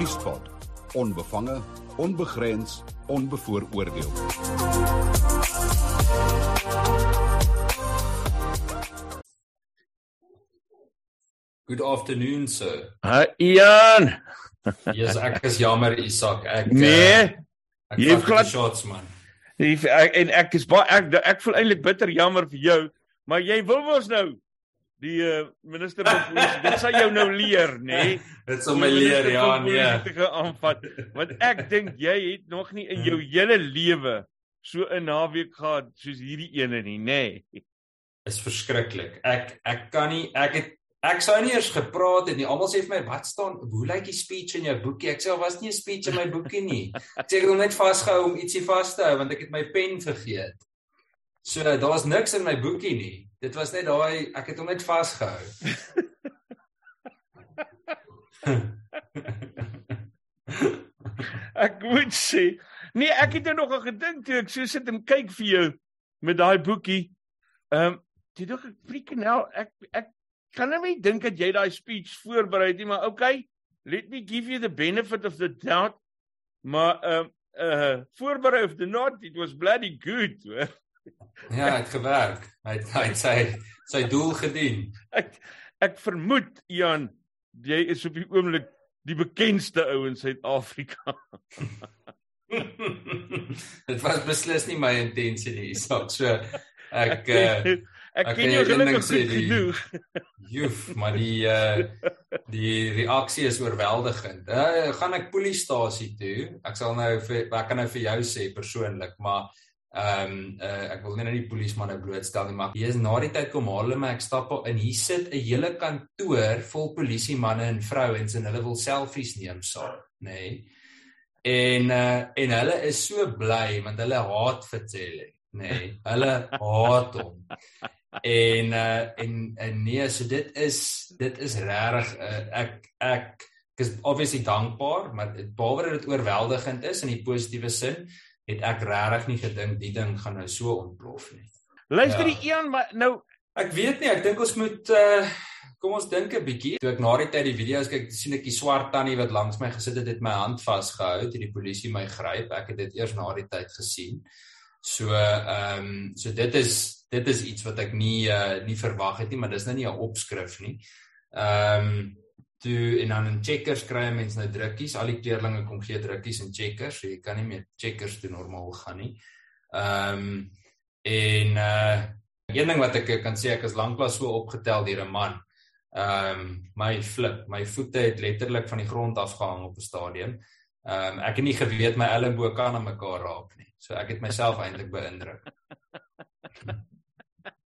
Nuuspot. Onbevange, onbegrens, onbevooroordeel. Good afternoon sir. Ha Ian. Yes, ek is jammer Isak. Ek Nee. uh, ek glad- die shots man. Ek, ek, en ek is baie ek ek voel eintlik bitter jammer vir jou, maar jy wil mos nou die uh, minister van polisie. Dit sal jou nou leer, nê? Nee? Dit sal my leer ja nee. Aanvat. Want ek dink jy het nog nie in jou hele lewe so 'n naweek gehad soos hierdie ene nie, nê? Nee. Is verskriklik. Ek ek kan nie ek het ek sou nie eers gepraat het nie. Almal sê vir my, "Wat staan? Hoe lyk die speech in jou boekie?" Ek sê, "Daar was nie 'n speech in my boekie nie." Ek sê ek het hom net vasgehou om ietsie vas te hou want ek het my pen vergeet. So daar was niks in my boekie nie. Dit was net daai ek het hom net vasgehou. Ek moet sê, nee, ek het nou nog al gedink toe ek so sit en kyk vir jou met daai boekie. Ehm, um, jy dink ek hell, ek ek kan nou nie dink dat jy daai speech voorberei het nie, maar okay, let me give you the benefit of the doubt. Maar ehm um, uh voorberei of the not, it was bloody good. Ja, het gewerk. Hy het, hy het sy sy doel gedien. Ek ek vermoed Ian, jy is op die oomblik die bekendste ou in Suid-Afrika. Dit was beslis nie my intensie nie, Isak. So ek uh ek ek ken jou gelukkig sê, die- joef, maar die uh die reaksie is oorweldigend. Uh, gaan ek polisiestasie toe. Ek sal nou vir ek kan nou vir jou sê persoonlik, maar ehm um, uh, ek wil nie nou die polismanne blootstel nie, maar hier is na die tyd kom haal hulle my ek stap en hier sit 'n hele kantoor vol polisiemanne en vrouens en hulle wil selfies neem saam, nê. Nee. En uh, en hulle is so bly want hulle haat Fetsele, nê. Nee. Hulle haat hom. En uh en, en nee, so dit is dit is regtig uh, ek ek ek is obviously dankbaar, maar behalwe dat dit oorweldigend is in die positiewe sin, het ek regtig nie gedink die ding gaan nou so ontplof nie. Luister Ja. die een maar nou Ek weet nie, ek dink ons moet uh kom ons dink 'n bietjie. Toe ek na die tyd die video's kyk, sien ek die swart tannie wat langs my gesit het, het my hand vasgehou toe die polisie my gryp. Ek het dit eers na die tyd gesien. So ehm um, so dit is dit is iets wat ek nie uh nie verwag het nie, maar dis nou nie 'n opskrif nie. Ehm um, toe en dan in checkers kry mense nou drukkies. Al die kleerlinge kom gee drukkies en checkers. So jy kan nie meer checkers toe normaal gaan nie. Ehm um, en uh een ding wat ek kan sê ek is lanklaas so opgetel deur 'n man. Ehm um, my flip, my voete het letterlik van die grond af gehang op 'n stadion. Ehm um, ek het nie geweet my elmboog kan aan mekaar raak nie. So ek het myself eintlik beïndruk.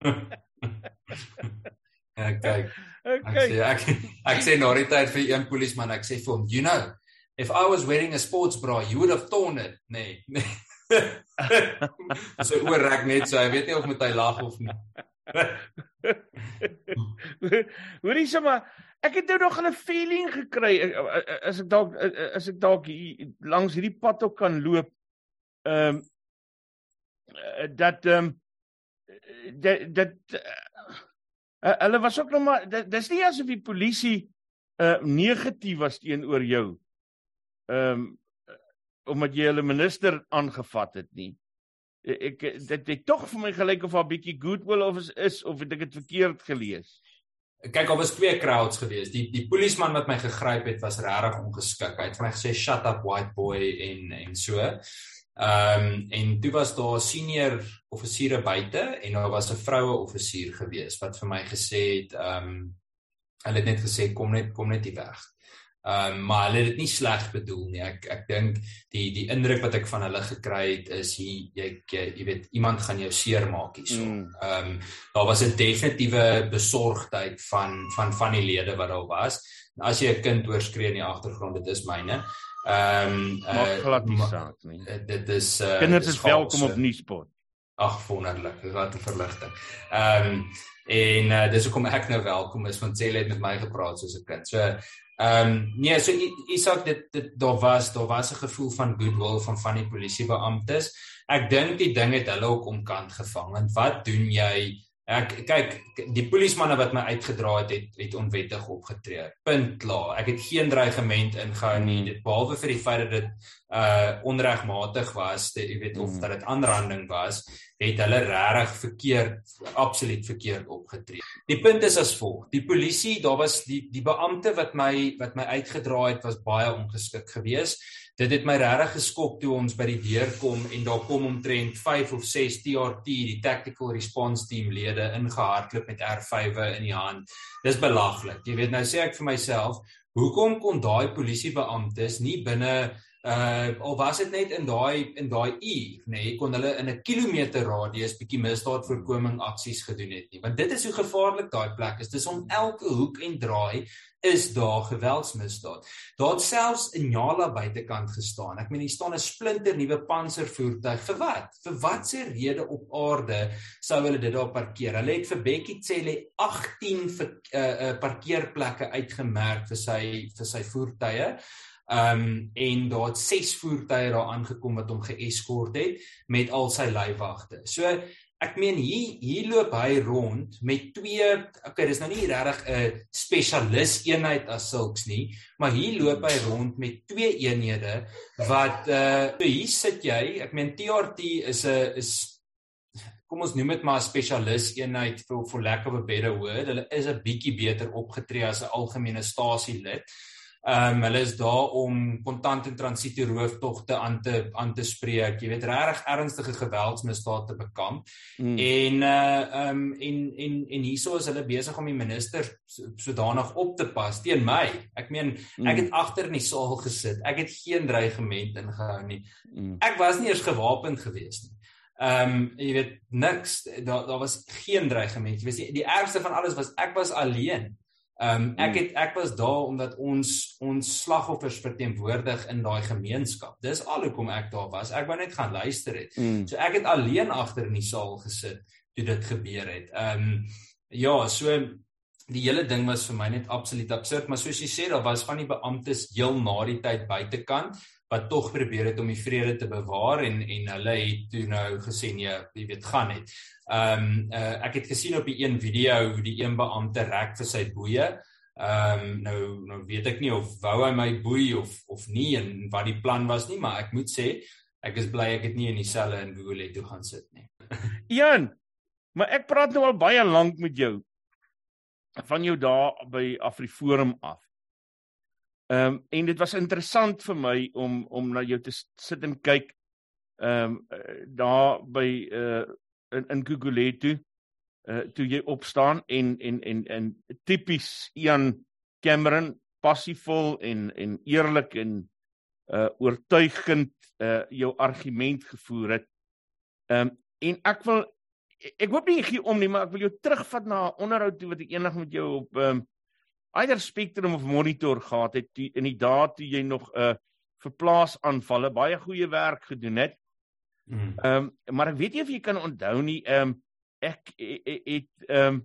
ja, kyk. Ek okay. sê ek ek sê na die tyd vir een polisieman, ek sê vir hom, "You know, if I was wearing a sports bra, you would have torn it." Nee. nee. so oorrek net so, hy weet nie of moet hy lag of nie. Hoorie sommer, ek het nou nog 'n feeling gekry eh, eh, as ek dalk eh, as ek dalk hier langs hierdie pad ook kan loop. Ehm um, dat ehm um, dat dat uh, hulle was ook nog maar dis nie asof die polisie uh negatief was teenoor jou. Ehm um, omdat jy hulle minister aangevat het nie. Ek ek- dit het tog vir my gelyk of 'n bietjie goodwill of is, is of het ek dit verkeerd gelees. Kyk, daar was twee crowds geweest. Die die polisieman wat my gegryp het was regtig ongeskik. Hy het vir my gesê shut up white boy en en so. Ehm um, en toe was daar senior offisiere buite en daar was 'n vroue offisier geweest wat vir my gesê het ehm um, hulle het net gesê kom net kom net hier weg. Ehm um, maar hulle het dit nie sleg bedoel nie. Ek ek dink die die indruk wat ek van hulle gekry het is jy jy jy, jy weet iemand gaan jou seermaak hierso. Mm. Ehm um, daar was 'n definitiewe besorgdheid van van van die lede wat daar was. En as jy 'n kind oorskree in die agtergrond, dit is myne. Ehm um, Maak glad nie ma- saak nie. eh, dit is uh, Kinders dis is welkom op eh, Nuuspot. Ag wonderlik, wat 'n verligting. Ehm um, en uh, dis hoekom ek nou welkom is want Celle het met my gepraat soos 'n kind. So ehm um, nee, so Isak dit dit daar was daar was 'n gevoel van goodwill van van die polisiebeamptes. Ek dink die ding het hulle ook omkant gevang want wat doen jy Ek kyk die polismanne wat my uitgedra het het, het onwettig opgetree. Punt klaar. Ek het geen dreigement ingehou nie, dit behalwe vir die feit dat dit uh onregmatig was, dit, jy weet of mm. dat dit aanranding was, het hulle regtig verkeerd absoluut verkeerd opgetree. Die punt is as volg. Die polisie, daar was die die beampte wat my wat my uitgedra het was baie ongeskik geweest dit het my regtig geskok toe ons by die deur kom en daar kom omtrent 5 of 6 TRT die tactical response team lede ingehardloop met R5e in die hand. Dis belaglik. Jy weet nou sê ek vir myself, hoekom kon daai polisiebeamptes nie binne uh of was dit net in daai in daai uur nê nee, kon hulle in 'n kilometer radius bietjie misdaadvoorkoming aksies gedoen het nie. Want dit is hoe gevaarlik daai plek is. Dis om elke hoek en draai is daar geweldsmisdaad. Daar het selfs 'n Njala buitekant gestaan. Ek meen hier staan 'n splinter nuwe panservoertuig. Vir wat? Vir watse rede op aarde sou hulle dit daar parkeer? Hulle het vir Bekkie Cele 18 vir, uh, uh, parkeerplekke uitgemerk vir sy vir sy voertuie Ehm um, en daar het ses voertuie daar aangekom wat hom geëskort het met al sy leiwagte. So ek meen hier hier loop hy rond met twee okay, dis nou nie regtig 'n spesialis eenheid as sulks nie, maar hier loop hy rond met twee eenhede wat uh so hier sit jy, ek meen TRT is 'n is kom ons noem dit maar 'n spesialis eenheid vir for lack of a better word. Hulle is 'n bietjie beter opgetree as 'n algemene stasielid. Ehm um, hulle is daar om kontant en transito rooftogte aan te aan te spreek. Jy weet regtig ernstige geweldsmisdade te bekamp. Mm. En uh ehm um, en en en hieso is hulle besig om die minister sodanig op te pas teen my. Ek meen, mm. ek het agter in die saal gesit. Ek het geen dreigement ingehou nie. Mm. Ek was nie eers gewapend geweest nie. Ehm um, jy weet niks daar daar was geen dreigement. Jy weet die, die ergste van alles was ek was alleen. Ehm um, ek hmm. het ek was daar omdat ons ons slagoffers verteenwoordig in daai gemeenskap. Dis al hoekom ek daar was. Ek wou net gaan luister het. Mm. So ek het alleen agter in die saal gesit toe dit gebeur het. Ehm um, ja, so die hele ding was vir my net absoluut absurd, maar soos jy sê, daar was van die beamptes heel na die tyd buitekant wat tog probeer het om die vrede te bewaar en en hulle het toe nou gesê nee, jy weet gaan net. Ehm um, uh, ek het gesien op die een video hoe die een beampte rek vir sy boeye. Ehm um, nou nou weet ek nie of wou hy my boei of of nie en wat die plan was nie, maar ek moet sê ek is bly ek het nie in dieselfde in Google toe gaan sit nie. Ian, maar ek praat nou al baie lank met jou van jou daar by Afriforum af. Ehm um, en dit was interessant vir my om om na jou te sit en kyk ehm um, daar by uh in in Guguletu uh toe jy opstaan en en en en tipies Ian Cameron passievol en en eerlik en uh oortuigend uh jou argument gevoer het. Ehm um, en ek wil ek hoop nie gee om nie maar ek wil jou terugvat na 'n onderhoud toe wat ek eendag met jou op ehm um, either Spectrum of Monitor gehad het die, in die dae toe jy nog 'n uh, verplaas aanvalle baie goeie werk gedoen het. Hmm. Ehm mm. um, maar ek weet nie of jy kan onthou nie ehm um, ek het ehm um,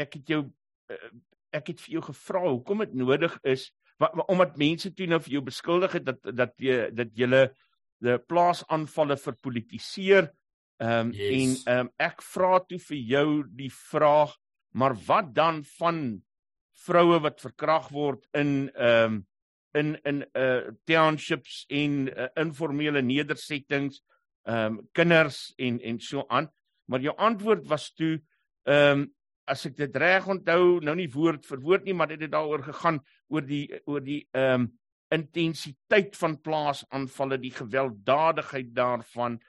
ek het jou uh, ek het vir jou gevra hoekom dit nodig is wat, omdat mense toe nou vir jou beskuldig het dat dat jy dat jy die plaasaanvalle verpolitiseer ehm um, yes. en ehm um, ek vra toe vir jou die vraag maar wat dan van vroue wat verkrag word in ehm um, in in uh townships en uh, informele nedersettings ehm um, kinders en en so aan. Maar jou antwoord was toe ehm um, as ek dit reg onthou nou nie woord vir woord nie maar dit het daaroor gegaan oor die oor die ehm um, intensiteit van plaasaanvalle die gewelddadigheid daarvan.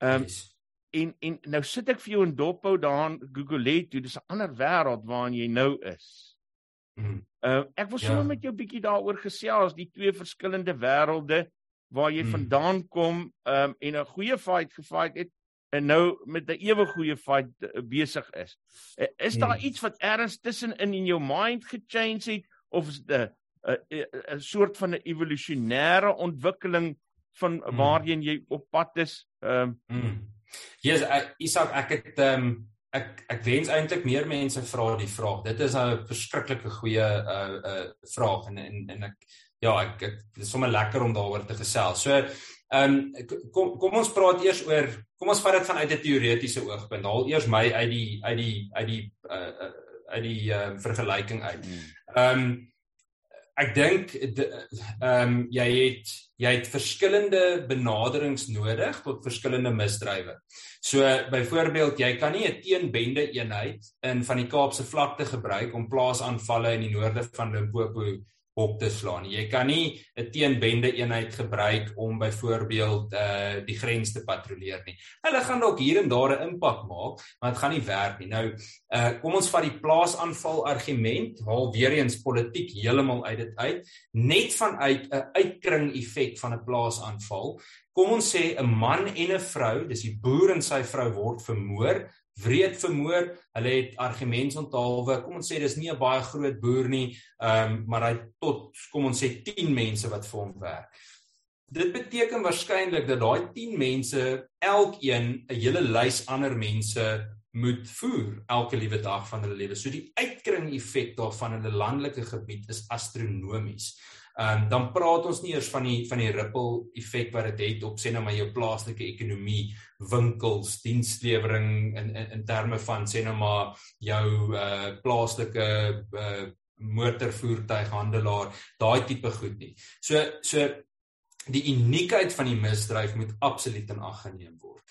Ehm um, yes. en en nou sit ek vir jou in dophou daar in Google het dis 'n ander wêreld waarin jy nou is Mm. Uh ek wil sommer ja. met jou bietjie daaroor gesels, die twee verskillende wêrelde waar jy mm. vandaan kom um en 'n goeie fight gefight het en nou met 'n ewe goeie fight uh, besig is. Uh, is daar mm. iets wat erns tussen in in jou mind gechange het of is dit 'n 'n soort van 'n evolusionêre ontwikkeling van mm. waarheen jy op pad is? Um mm. Ja, yes, Isak, ek het um ek ek wens eintlik meer mense vra die vraag. Dit is 'n verskriklike goeie uh uh vraag en en en ek ja, ek ek dis sommer lekker om daaroor te gesels. So Ehm um, kom kom ons praat eers oor kom ons vat dit vanuit 'n teoretiese oogpunt. Haal eers my uit die uit die uit die uh, uit die uh, vergelyking uit. Hmm. Ehm um, ek dink ehm um, jy het jy het verskillende benaderings nodig tot verskillende misdrywe. So byvoorbeeld jy kan nie 'n teenbende eenheid in van die Kaapse vlakte gebruik om plaasaanvalle in die noorde van Limpopo op te slaan. Jy kan nie 'n teenbende eenheid gebruik om byvoorbeeld uh die grens te patrolleer nie. Hulle gaan dalk hier en daar 'n impak maak, maar dit gaan nie werk nie. Nou uh kom ons vat die plaasaanval argument, haal weer eens politiek heeltemal uit dit uit, net vanuit 'n uitkring effek van 'n plaasaanval. Kom ons sê 'n man en 'n vrou, dis die boer en sy vrou word vermoor wreed vermoor. Hulle het argumentsonthaalwe. Kom ons sê dis nie 'n baie groot boer nie, ehm um, maar hy tot kom ons sê 10 mense wat vir hom werk. Dit beteken waarskynlik dat daai 10 mense elkeen 'n hele lys ander mense moet voer elke liewe dag van hulle lewe. So die uitkring effek daarvan in 'n landelike gebied is astronomies. Um, dan praat ons nie eers van die van die ripple effek wat dit het op sê nou maar jou plaaslike ekonomie, winkels, dienslewering in in, in terme van sê nou maar jou uh plaaslike uh motorvoertuighandelaar, daai tipe goed nie. So so die uniekheid van die misdryf moet absoluut in ag geneem word.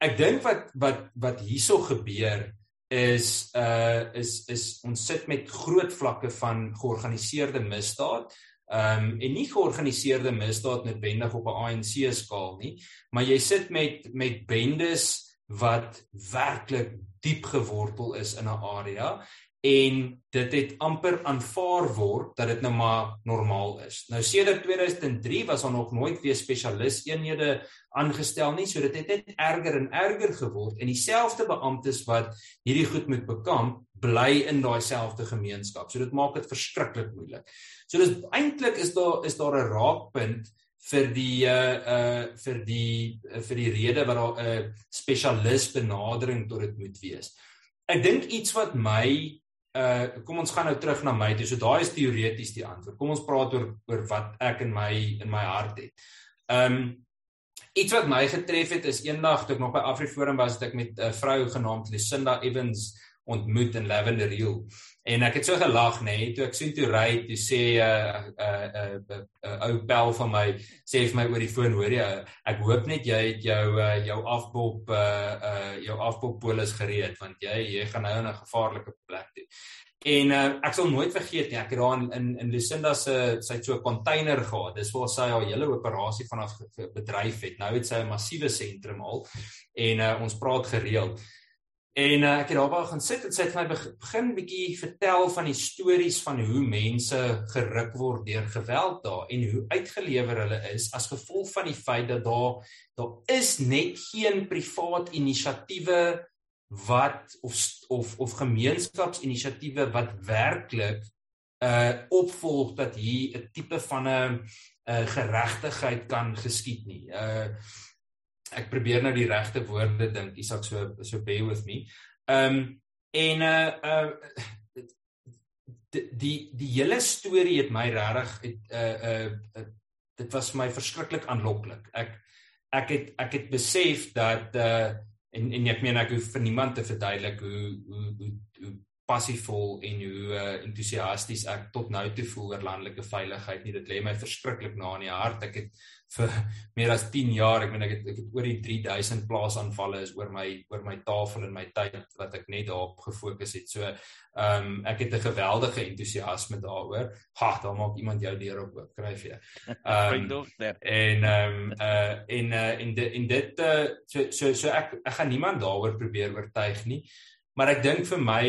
Ek dink wat wat wat hierso gebeur is uh is is ons sit met groot vlakke van georganiseerde misdaad Ehm um, en nie georganiseerde misdaad noodwendig op 'n ANC skaal nie, maar jy sit met met bendes wat werklik diep gewortel is in 'n area en dit het amper aanvaar word dat dit nou maar normaal is. Nou sedert 2003 was daar nog nooit weer spesialis eenhede aangestel nie, so dit het net erger en erger geword en dieselfde beamptes wat hierdie goed moet bekamp, bly in daai selfde gemeenskap. So dit maak dit verskriklik moeilik. So dis eintlik is daar is daar 'n raakpunt vir die uh uh vir die uh, vir die rede wat daar 'n uh, spesialis benadering tot dit moet wees. Ek dink iets wat my uh kom ons gaan nou terug na my toe. So daai is teoreties die antwoord. Kom ons praat oor oor wat ek in my in my hart het. Um iets wat my getref het is eendag toe ek nog by Afriforum was, het ek met 'n vrou genaamd Lucinda Evans ontmoet in Lavender Hill. En ek het so gelag nê, nee, toe ek sien toe ry, toe sê 'n 'n 'n ou pel van my sê vir my oor die foon, hoor jy, ek hoop net jy het jou uh, jou afbop uh uh jou afbop polis gereed want jy jy gaan nou in 'n gevaarlike plek toe. En uh, ek sal nooit vergeet nie, ek het daar in, in Lucinda se sy het so 'n container gehad. Dis waar sy haar hele operasie vanaf bedryf het. Nou het sy 'n massiewe sentrum al en uh, ons praat gereeld. En uh, ek het daarby gaan sit en sy het my begin bietjie vertel van die stories van hoe mense geruk word deur geweld daar en hoe uitgelewer hulle is as gevolg van die feit dat daar daar is net geen privaat inisiatiewe wat of of of gemeenskapsinisiatiewe wat werklik uh opvolg dat hier 'n tipe van 'n uh, geregtigheid kan geskied nie. Uh ek probeer nou die regte woorde dink. Isak so so bear with me. Ehm um, en uh uh die die hele storie het my regtig het uh uh dit was my verskriklik aanloklik. Ek ek het ek het besef dat uh en en ek meen ek hoef vir niemand te verduidelik hoe hoe hoe, hoe passievol en hoe uh, entoesiasties ek tot nou toe voel oor landelike veiligheid nie. Dit lê my verskriklik na in die hart. Ek het vir meer as 10 jaar ek meen ek het ek het oor die 3000 plaasaanvalle is oor my oor my tafel en my tyd wat ek net daarop gefokus het. So ehm um, ek het 'n geweldige entoesiasme daaroor. Ha dan maak iemand jou deur op oop skryf jy ehm um, en ehm um, uh, en uh, en dit en dit uh, so so so ek ek gaan niemand daaroor probeer oortuig nie. Maar ek dink vir my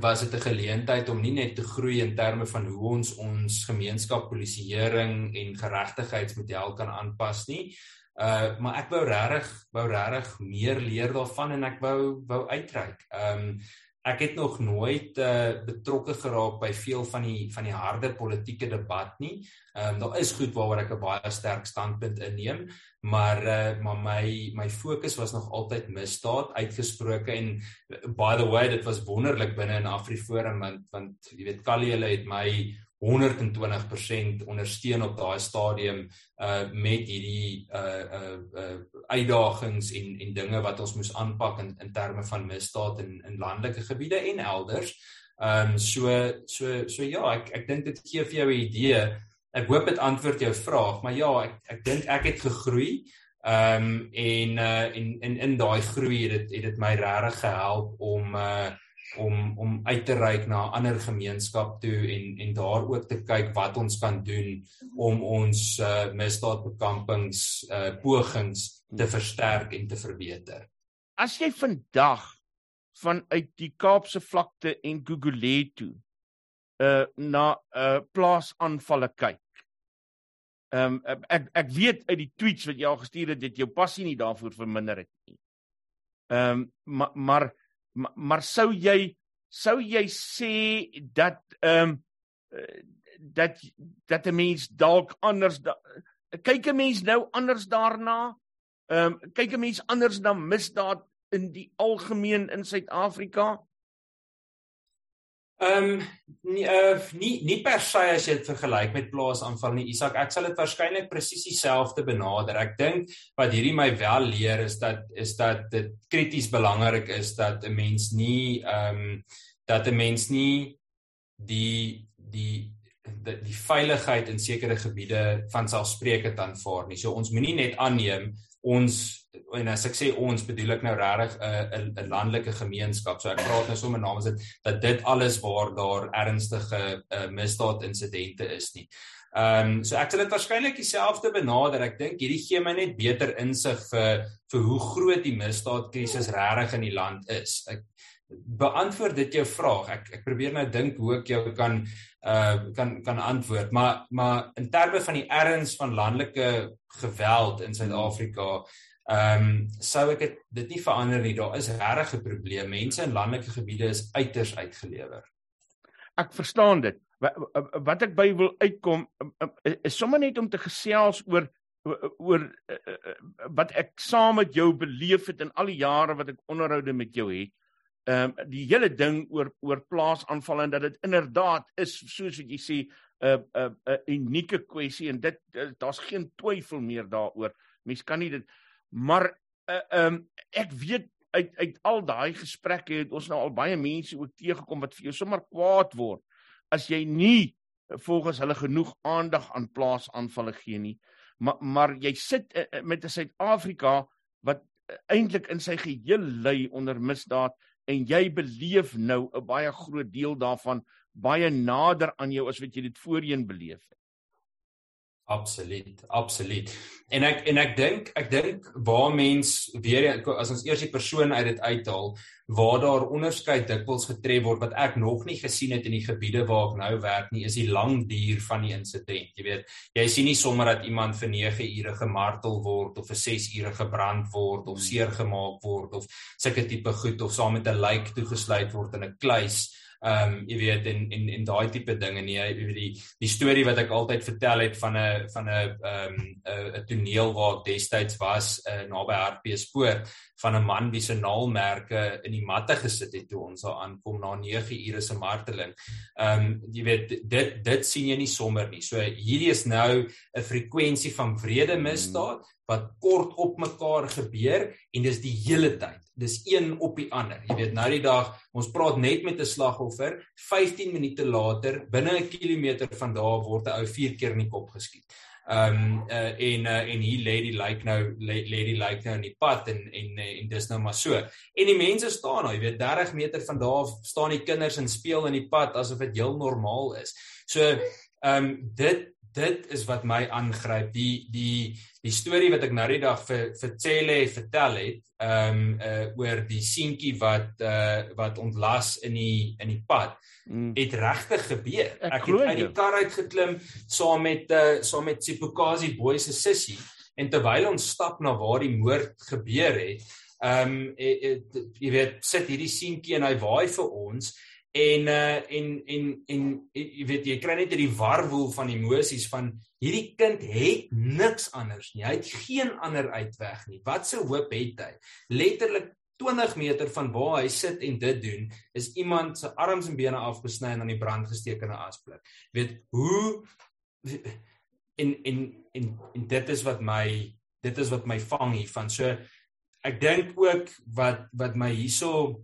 was dit 'n geleentheid om nie net te groei in terme van hoe ons ons gemeenskap polisieering en geregtigheidsmodel kan aanpas nie. Uh maar ek wou regtig wou regtig meer leer daarvan en ek wou wou uitreik. Um ek het nog nooit uh betrokke geraak by veel van die van die harde politieke debat nie. Ehm um, daar is goed waaroor ek 'n baie sterk standpunt inneem, maar uh maar my my fokus was nog altyd misdaad uitgesproke en by the way dit was wonderlik binne in Afriforum want want jy weet Callie hulle het my 120% ondersteun op daai stadium uh met hierdie uh uh, uh uitdagings en en dinge wat ons moes aanpak in in terme van misdaad in in landelike gebiede en elders. Ehm um, so so so ja, ek ek dink dit gee vir jou 'n idee. Ek hoop dit antwoord jou vraag, maar ja, ek ek dink ek het gegroei. Ehm um, en uh en in in daai groei het dit het dit my regtig gehelp om uh om om uit te reik na 'n ander gemeenskap toe en en daar ook te kyk wat ons kan doen om ons uh, misdaadbekampings uh, pogings te versterk en te verbeter. As jy vandag vanuit die Kaapse vlakte en Gugulet toe uh na 'n uh, plaasaanvalle kyk. Ehm um, ek ek weet uit die tweets wat jy al gestuur het dat jou passie nie daarvoor verminder het nie. Ehm um, maar maar maar, maar sou jy sou jy sê dat ehm um, dat dat 'n mens dalk anders da, kyk 'n mens nou anders daarna? Ehm um, kyk 'n mens anders na misdaad in die algemeen in Suid-Afrika Ehm um, nie uh, nie nie per se as jy dit vergelyk met plaasaanval nie Isak ek sal dit waarskynlik presies dieselfde benader. Ek dink wat hierdie my wel leer is dat is dat dit krities belangrik is dat 'n mens nie ehm um, dat 'n mens nie die die die die veiligheid in sekere gebiede van selfspreekend aanvaar nie. So ons moenie net aanneem ons en as ek sê ons bedoel ek nou regtig 'n 'n landelike gemeenskap. So ek praat nou sommer namens dit dat dit alles waar daar ernstige uh, misdaad insidente is nie. Ehm um, so ek sal dit waarskynlik dieselfde benader. Ek dink hierdie gee my net beter insig vir vir hoe groot die misdaadkrisis regtig in die land is. Ek beantwoord dit jou vraag. Ek ek probeer nou dink hoe ek jou kan uh kan kan antwoord, maar maar in terme van die erns van landelike geweld in Suid-Afrika Ehm um, sou ek het, dit nie verander nie. Daar is regtig 'n probleem. Mense in landelike gebiede is uiters uitgelewer. Ek verstaan dit. Wat, wat ek by wil uitkom is sommer net om te gesels oor oor wat ek saam met jou beleef het in al die jare wat ek onderhoude met jou het. Ehm um, die hele ding oor oor plaasaanvalle en dat dit inderdaad is soos wat jy sê 'n 'n 'n unieke kwessie en dit daar's geen twyfel meer daaroor. Mens kan nie dit Maar uh, um ek weet uit uit al daai gesprekke het ons nou al baie mense ook teëgekom wat vir jou sommer kwaad word as jy nie volgens hulle genoeg aandag aan plaasaanvalle gee nie. Maar maar jy sit uh, met 'n Suid-Afrika wat uh, eintlik in sy geheel lê onder misdaad en jy beleef nou 'n baie groot deel daarvan baie nader aan jou as wat jy dit voorheen beleef het. Absoluut, absoluut. En ek en ek dink ek dink waar mens weer as ons eers die persoon uit dit uithaal waar daar onderskeid dikwels getref word wat ek nog nie gesien het in die gebiede waar ek nou werk nie is die lang duur van die insident. Jy weet, jy sien nie sommer dat iemand vir 9 ure gemartel word of vir 6 ure gebrand word of seer gemaak word of sulke tipe goed of saam met 'n lijk toegesluit word in 'n kluis ehm um, jy weet en en en daai tipe dinge nie jy weet die die storie wat ek altyd vertel het van 'n van 'n ehm 'n 'n toneel waar ek destyds was uh, naby Hartbeespoort van 'n man wie se naalmerke in die matte gesit het toe ons daar aankom na 9 ure se marteling. Ehm um, jy weet dit dit sien jy nie sommer nie. So hierdie is nou 'n frekwensie van vrede misdaad wat kort op mekaar gebeur en dis die hele tyd dis een op die ander. Jy weet nou die dag, ons praat net met 'n slagoffer, 15 minute later, binne 'n kilometer van daar word 'n ou 4 keer in die kop geskiet. Ehm um, uh, en uh, en hier lê die like nou lê die like nou in die pad en en en dis nou maar so. En die mense staan nou, jy weet 30 meter van daar staan die kinders en speel in die pad asof dit heel normaal is. So ehm um, dit dit is wat my aangryp. Die die die storie wat ek nou die dag vir vir Cele vertel het ehm um, uh, oor die seentjie wat uh, wat ontlas in die in die pad mm. het regtig gebeur. Ek, ek het uit die kar uit geklim saam met uh, saam met Sipokazi boy se sussie en terwyl ons stap na waar die moord gebeur het ehm um, jy weet sit hierdie seentjie en hy waai vir ons en uh en en en jy weet jy kry net hierdie warwoel van emosies van hierdie kind het niks anders nie. Hy het geen ander uitweg nie. Wat se hoop het hy? Letterlik 20 meter van waar hy sit en dit doen, is iemand se arms en bene afgesny en aan die brand gesteek in 'n asblik. Weet hoe en en en en dit is wat my dit is wat my vang hiervan. So ek dink ook wat wat my hierso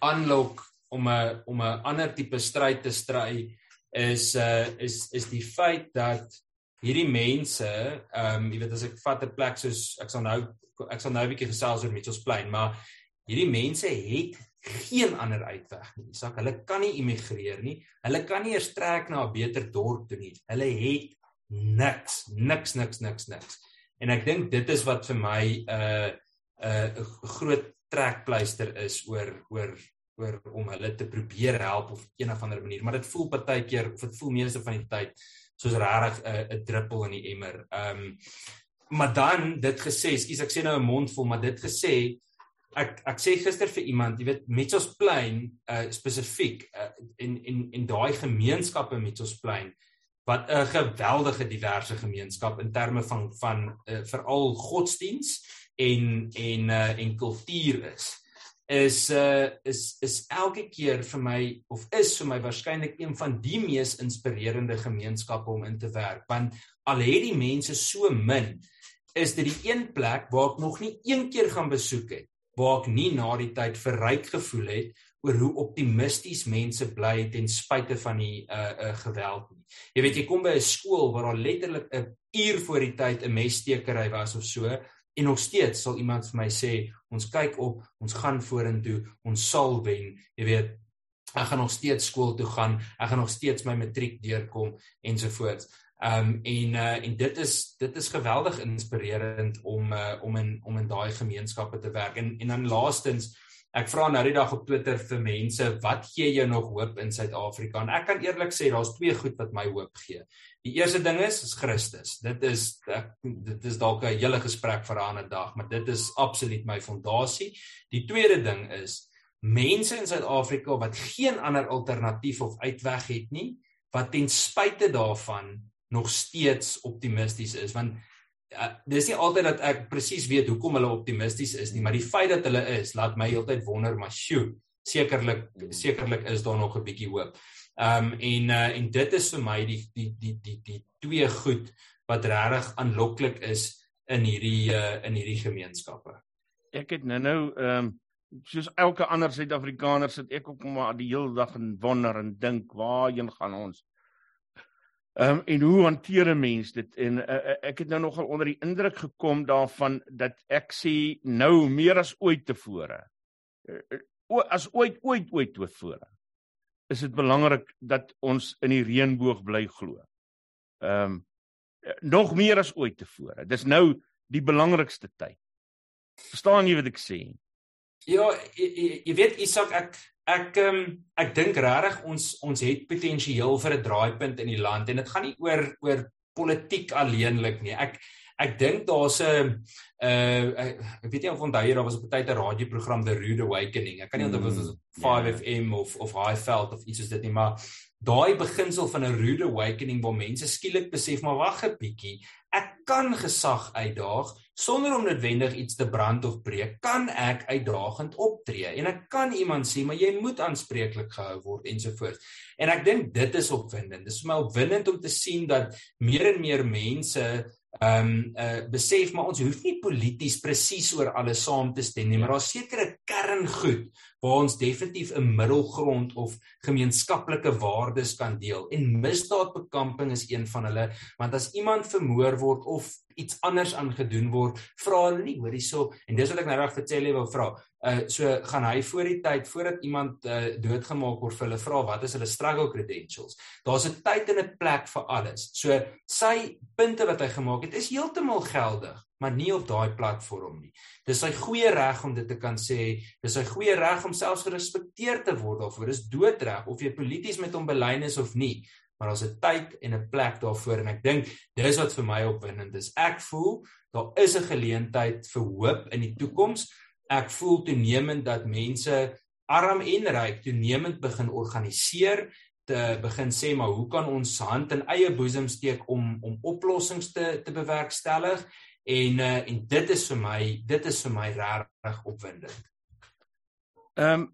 aanlok om 'n om 'n ander tipe stryd te stry is uh is is die feit dat hierdie mense, ehm um, jy weet as ek vat 'n plek soos ek sal nou ek sal nou 'n bietjie gesels oor Mitchellsplein, maar hierdie mense het geen ander uitweg nie. Sak, hulle kan nie immigreer nie. Hulle kan nie eers trek na 'n beter dorp toe nie. Hulle het niks, niks, niks, niks, niks. En ek dink dit is wat vir my 'n uh, 'n uh, groot trekpleister is oor oor oor om hulle te probeer help op een of ander manier, maar dit voel partykeer of dit voel meeste van die tyd soos regtig 'n 'n druppel in die emmer. Ehm um, maar dan dit gesê, skus ek sê nou 'n mond vol, maar dit gesê ek ek sê gister vir iemand, jy weet Mitchellsplein uh spesifiek uh, en en en daai gemeenskappe Mitchellsplein wat 'n geweldige diverse gemeenskap in terme van van uh, veral godsdiens en en uh, en kultuur is is uh is is elke keer vir my of is vir my waarskynlik een van die mees inspirerende gemeenskappe om in te werk want al het die mense so min is dit die een plek waar ek nog nie een keer gaan besoek het waar ek nie na die tyd verryk gevoel het oor hoe optimisties mense bly ten spyte van die uh uh geweld nie. Jy weet jy kom by 'n skool waar daar letterlik 'n uur voor die tyd 'n messtekery was of so en nog steeds sal iemand vir my sê ons kyk op, ons gaan vorentoe, ons sal wen. Jy weet ek gaan nog steeds skool toe gaan, ek gaan nog steeds my matriek deurkom ensovoorts. Ehm um, en uh, en dit is dit is geweldig inspirerend om uh, om in om in daai gemeenskappe te werk. En en dan laastens ek vra nou die dag op Twitter vir mense, wat gee jou nog hoop in Suid-Afrika? En ek kan eerlik sê daar's twee goed wat my hoop gee. Die eerste ding is is Christus. Dit is ek, dit is dalk 'n hele gesprek vir 'n ander dag, maar dit is absoluut my fondasie. Die tweede ding is mense in Suid-Afrika wat geen ander alternatief of uitweg het nie, wat ten spyte daarvan nog steeds optimisties is want dis nie altyd dat ek presies weet hoekom hulle optimisties is nie maar die feit dat hulle is laat my heeltyd wonder maar sjoe sekerlik sekerlik is daar nog 'n bietjie hoop. Ehm um, en uh, en dit is vir my die die die die die twee goed wat regtig aanloklik is in hierdie uh, in hierdie gemeenskappe. Ek het nou-nou ehm um, soos elke ander Suid-Afrikaner sit ek ook maar die hele dag en wonder en dink waarheen gaan ons? Ehm um, en hoe hanteer 'n mens dit? En uh, ek het nou nogal onder die indruk gekom daarvan dat ek sê nou meer as ooit tevore. Uh, as ooit ooit ooit tevore. Is dit belangrik dat ons in die reënboog bly glo. Ehm um, nog meer as ooit tevore. Dis nou die belangrikste tyd. Verstaan jy wat ek sê? Ja, jy, jy weet Isak ek ek um, ek dink regtig ons ons het potensiaal vir 'n draaipunt in die land en dit gaan nie oor oor politiek alleenlik nie. Ek ek dink daar's 'n uh ek weet nie of onthou jy daar was op 'n tyd 'n radioprogram The Rude Awakening. Ek kan nie onthou mm, was dit 5FM yeah. of of Highveld of iets soos dit nie, maar daai beginsel van 'n rude awakening waar mense skielik besef maar wag 'n bietjie ek kan gesag uitdaag sonder om noodwendig iets te brand of breek kan ek uitdagend optree en ek kan iemand sê maar jy moet aanspreeklik gehou word ensovoorts. En ek dink dit is opwindend. Dis vir my opwindend om te sien dat meer en meer mense ehm um, uh, besef maar ons hoef nie polities presies oor alles saam te stem nie, maar daar's sekere kerngoed waar ons definitief 'n middelgrond of gemeenskaplike waardes kan deel. En misdaadbekamping is een van hulle want as iemand vermoor word of iets anders aangedoen word, vra hulle nie hoor hierso en dis wat ek nou reg vertel jy wou vra. Uh so gaan hy voor die tyd voordat iemand uh doodgemaak word vir hulle vra wat is hulle struggle credentials. Daar's 'n tyd en 'n plek vir alles. So sy punte wat hy gemaak het is heeltemal geldig, maar nie op daai platform nie. Dis sy goeie reg om dit te kan sê, dis sy goeie reg om selfs gerespekteer te word daarvoor. Dis doodreg of jy polities met hom belyn is of nie maar daar's 'n tyd en 'n plek daarvoor en ek dink dis wat vir my opwindend is. Ek voel daar is 'n geleentheid vir hoop in die toekoms. Ek voel toenemend dat mense arm en ryk toenemend begin organiseer te begin sê maar hoe kan ons hand in eie boesem steek om om oplossings te te bewerkstellig en uh, en dit is vir my dit is vir my regtig opwindend. Ehm um,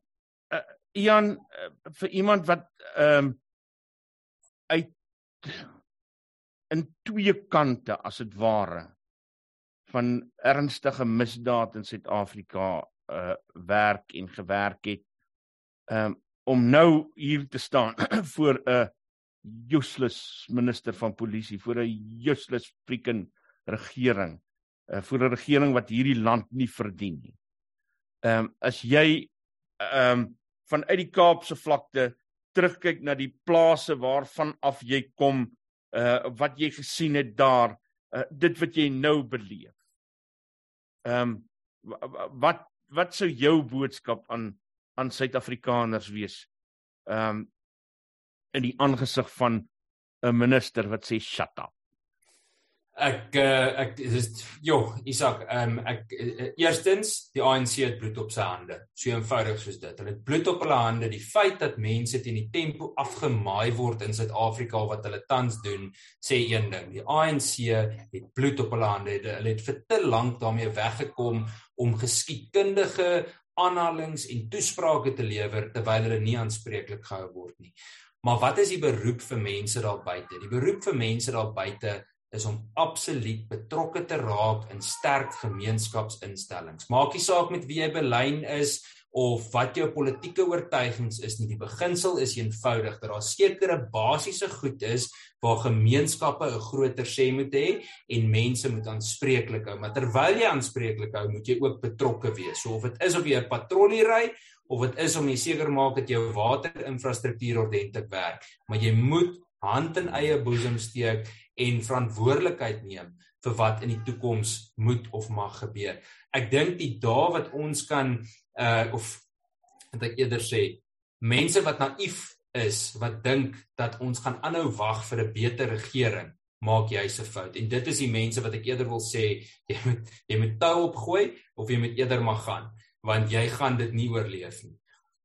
uh, Ian uh, vir iemand wat ehm um, uit in twee kante as dit ware van ernstige misdaad in Suid-Afrika uh werk en gewerk het um om nou hier te staan voor 'n useless minister van polisie voor 'n useless freaking regering uh voor 'n regering wat hierdie land nie verdien nie. Um as jy um vanuit die Kaapse vlakte terugkyk na die plase waarvan af jy kom uh wat jy gesien het daar uh, dit wat jy nou beleef. Ehm um, wat wat sou jou boodskap aan aan Suid-Afrikaners wees? Ehm um, in die aangesig van 'n minister wat sê shut up. Ek uh, ek dis jo, Isak, ehm um, ek uh, eerstens die ANC het bloed op sy hande. So eenvoudig soos dit. Hulle het bloed op hulle hande. Die feit dat mense teen die tempo afgemaai word in Suid-Afrika wat hulle tans doen, sê een ding. Die ANC het bloed op hulle hande. Hulle het vir te lank daarmee weggekom om geskiedkundige aanhalings en toesprake te lewer terwyl hulle nie aanspreeklik gehou word nie. Maar wat is die beroep vir mense daar buite? Die beroep vir mense daar buite is om absoluut betrokke te raak in sterk gemeenskapsinstellings. Maak nie saak met wie jy belyn is of wat jou politieke oortuigings is nie. Die beginsel is eenvoudig dat daar sekere basiese goed is waar gemeenskappe 'n groter sê moet hê en mense moet aanspreeklik hou. Maar terwyl jy aanspreeklik hou, moet jy ook betrokke wees. So of dit is of jy 'n patrollie ry of dit is om jy seker maak dat jou waterinfrastruktuur ordentlik werk, maar jy moet hand in eie boesem steek en verantwoordelikheid neem vir wat in die toekoms moet of mag gebeur. Ek dink die dae wat ons kan uh of wat ek eerder sê, mense wat naïef is wat dink dat ons gaan aanhou wag vir 'n beter regering, maak jy se fout. En dit is die mense wat ek eerder wil sê, jy moet jy moet tou opgooi of jy moet eerder maar gaan, want jy gaan dit nie oorleef nie.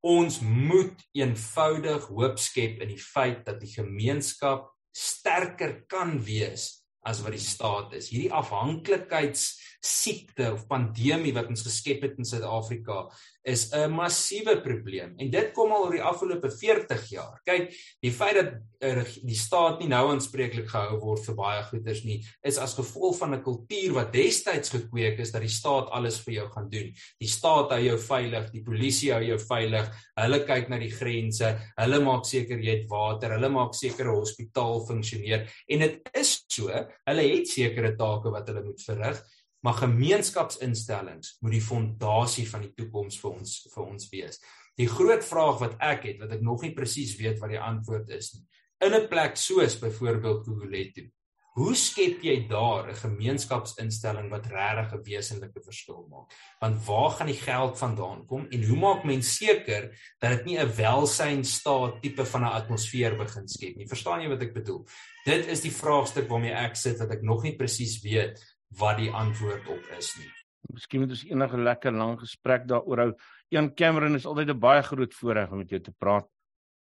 Ons moet eenvoudig hoop skep in die feit dat die gemeenskap sterker kan wees as wat die staat is. Hierdie afhanklikheids siekte of pandemie wat ons geskep het in Suid-Afrika is 'n massiewe probleem en dit kom al oor die afgelope 40 jaar. Kyk, die feit dat uh, die staat nie nou aanspreeklik gehou word vir baie goederes nie, is as gevolg van 'n kultuur wat destyds gekweek is dat die staat alles vir jou gaan doen. Die staat hou jou veilig, die polisie hou jou veilig. Hulle kyk na die grense, hulle maak seker jy het water, hulle maak seker 'n hospitaal funksioneer en dit is so, hulle het sekere take wat hulle moet verrig maar gemeenskapsinstellings moet die fondasie van die toekoms vir ons vir ons wees. Die groot vraag wat ek het, wat ek nog nie presies weet wat die antwoord is nie. In 'n plek soos byvoorbeeld Gugulethu, hoe skep jy daar 'n gemeenskapsinstelling wat regtig 'n wesenlike verskil maak? Want waar gaan die geld vandaan kom en hoe maak mens seker dat dit nie 'n welsynstaat tipe van 'n atmosfeer begin skep nie? Verstaan jy wat ek bedoel? Dit is die vraagstuk waarmee ek sit wat ek nog nie presies weet wat die antwoord op is nie. Miskien moet ons enige lekker lang gesprek daaroor hou. Ian Cameron is altyd 'n baie groot voorreg om met jou te praat.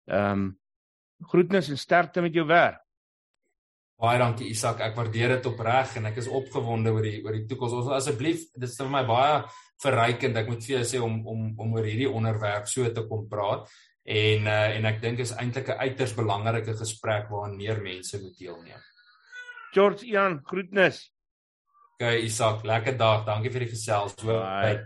Ehm um, groetnis en sterkte met jou werk. Baie dankie Isak, ek waardeer dit opreg en ek is opgewonde oor die oor die toekoms. Ons asseblief, dit is vir my baie verrykend. Ek moet vir jou sê om om om oor hierdie onderwerp so te kom praat en uh, en ek dink is eintlik 'n uiters belangrike gesprek waaraan meer mense moet deelneem. George Ian, groetnis. Okay, Isak, lekker dag. Dankie vir die gesels. Bye.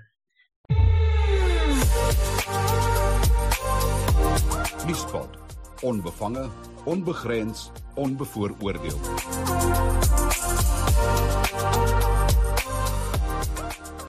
Nuuspot. Onbevange, onbegrens, onbevooroordeel.